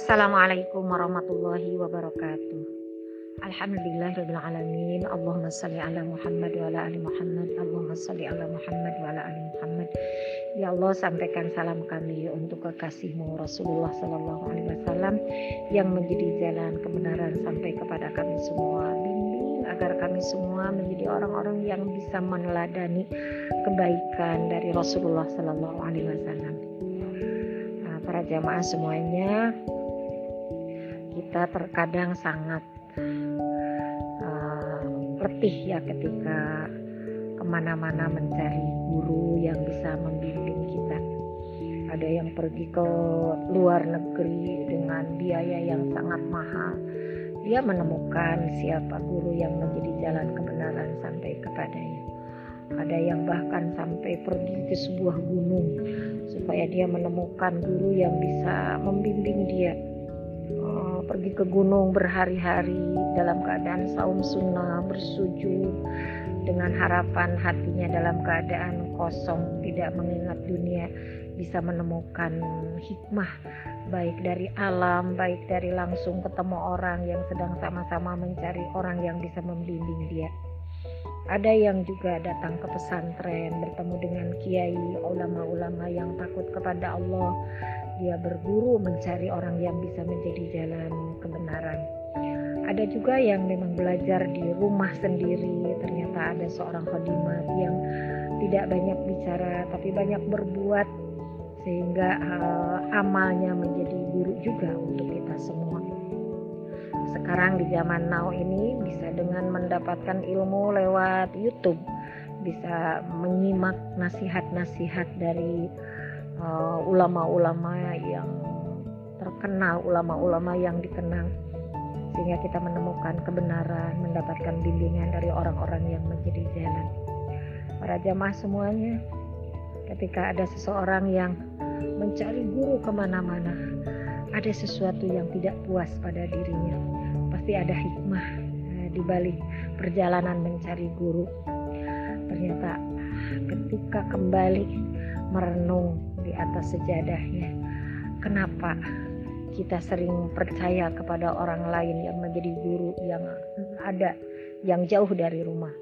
Assalamualaikum warahmatullahi wabarakatuh. Alhamdulillahirrahmanirrahim. Allahumma salli ala Muhammad wa ala ali Muhammad. Allahumma salli ala Muhammad wa ala ali Muhammad. Ya Allah sampaikan salam kami untuk kekasihmu Rasulullah Sallallahu Alaihi Wasallam yang menjadi jalan kebenaran sampai kepada kami semua. Bimbing agar kami semua menjadi orang-orang yang bisa meneladani kebaikan dari Rasulullah Sallallahu Alaihi Wasallam. Nah, para jamaah semuanya, kita terkadang sangat uh, letih ya ketika ke mana-mana mencari guru yang bisa membimbing kita. Ada yang pergi ke luar negeri dengan biaya yang sangat mahal. Dia menemukan siapa guru yang menjadi jalan kebenaran sampai kepadanya. Ada yang bahkan sampai pergi ke sebuah gunung supaya dia menemukan guru yang bisa membimbing dia Eh, pergi ke gunung berhari-hari dalam keadaan saum sunnah bersujud dengan harapan hatinya dalam keadaan kosong tidak mengingat dunia bisa menemukan hikmah baik dari alam baik dari langsung ketemu orang yang sedang sama-sama mencari orang yang bisa membimbing dia. Ada yang juga datang ke pesantren bertemu dengan kiai ulama-ulama yang takut kepada Allah dia berguru mencari orang yang bisa menjadi jalan kebenaran. Ada juga yang memang belajar di rumah sendiri, ternyata ada seorang khadimat yang tidak banyak bicara tapi banyak berbuat sehingga uh, amalnya menjadi guru juga untuk kita semua. Sekarang di zaman now ini bisa dengan mendapatkan ilmu lewat YouTube, bisa menyimak nasihat-nasihat dari ulama-ulama uh, yang terkenal, ulama-ulama yang dikenang sehingga kita menemukan kebenaran, mendapatkan bimbingan dari orang-orang yang menjadi jalan. Para jamaah semuanya, ketika ada seseorang yang mencari guru ke mana-mana, ada sesuatu yang tidak puas pada dirinya. Pasti ada hikmah uh, di balik perjalanan mencari guru. Ternyata ketika kembali merenung di atas sejadahnya. Kenapa kita sering percaya kepada orang lain yang menjadi guru yang ada yang jauh dari rumah?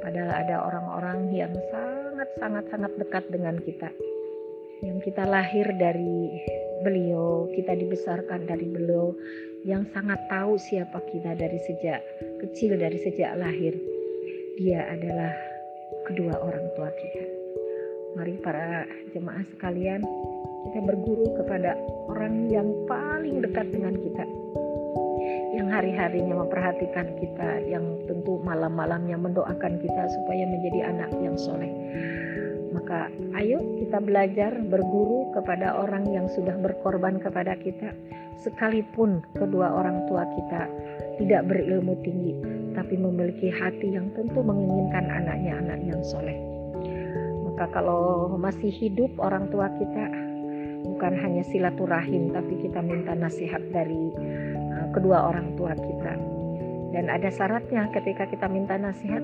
Padahal ada orang-orang yang sangat-sangat-sangat dekat dengan kita. Yang kita lahir dari beliau, kita dibesarkan dari beliau, yang sangat tahu siapa kita dari sejak kecil, dari sejak lahir. Dia adalah kedua orang tua kita. Mari para jemaah sekalian, kita berguru kepada orang yang paling dekat dengan kita. Yang hari-harinya memperhatikan kita, yang tentu malam-malamnya mendoakan kita supaya menjadi anak yang soleh. Maka ayo kita belajar berguru kepada orang yang sudah berkorban kepada kita. Sekalipun kedua orang tua kita tidak berilmu tinggi, tapi memiliki hati yang tentu menginginkan anaknya anak yang soleh maka kalau masih hidup orang tua kita bukan hanya silaturahim tapi kita minta nasihat dari uh, kedua orang tua kita. Dan ada syaratnya ketika kita minta nasihat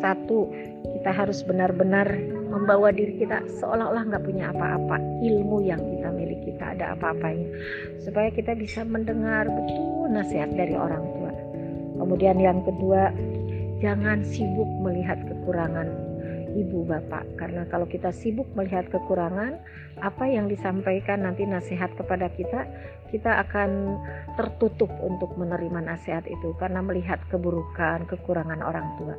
satu kita harus benar-benar membawa diri kita seolah-olah nggak punya apa-apa ilmu yang kita miliki kita ada apa-apanya. Supaya kita bisa mendengar betul nasihat dari orang tua. Kemudian yang kedua jangan sibuk melihat kekurangan ibu bapak. Karena kalau kita sibuk melihat kekurangan apa yang disampaikan nanti nasihat kepada kita kita akan tertutup untuk menerima nasihat itu karena melihat keburukan kekurangan orang tua.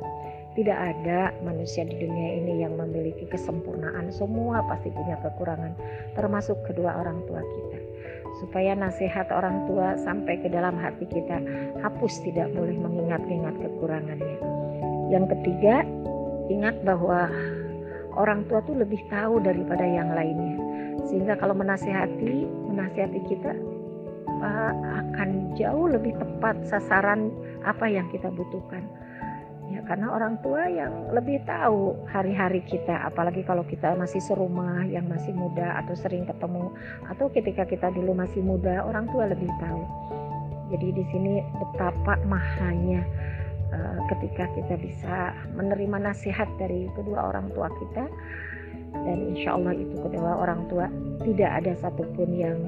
Tidak ada manusia di dunia ini yang memiliki kesempurnaan. Semua pasti punya kekurangan termasuk kedua orang tua kita. Supaya nasihat orang tua sampai ke dalam hati kita hapus tidak boleh mengingat-ingat kekurangannya. Yang ketiga ingat bahwa orang tua tuh lebih tahu daripada yang lainnya. Sehingga kalau menasihati menasihati kita akan jauh lebih tepat sasaran apa yang kita butuhkan. Ya karena orang tua yang lebih tahu hari-hari kita apalagi kalau kita masih serumah yang masih muda atau sering ketemu atau ketika kita dulu masih muda orang tua lebih tahu. Jadi di sini betapa mahanya ketika kita bisa menerima nasihat dari kedua orang tua kita dan insya Allah itu kedua orang tua tidak ada satupun yang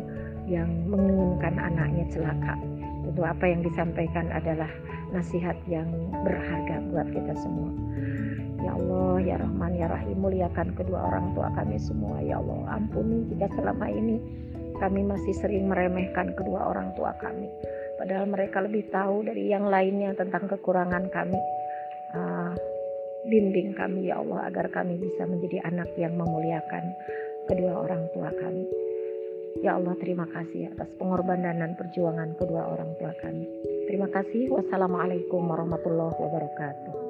yang menginginkan anaknya celaka. Tentu apa yang disampaikan adalah nasihat yang berharga buat kita semua. Ya Allah, ya Rahman, ya Rahim, muliakan kedua orang tua kami semua. Ya Allah, ampuni jika selama ini kami masih sering meremehkan kedua orang tua kami. Padahal mereka lebih tahu dari yang lainnya tentang kekurangan kami. Uh, bimbing kami ya Allah agar kami bisa menjadi anak yang memuliakan kedua orang tua kami. Ya Allah terima kasih atas pengorbanan dan perjuangan kedua orang tua kami. Terima kasih. Wassalamualaikum warahmatullahi wabarakatuh.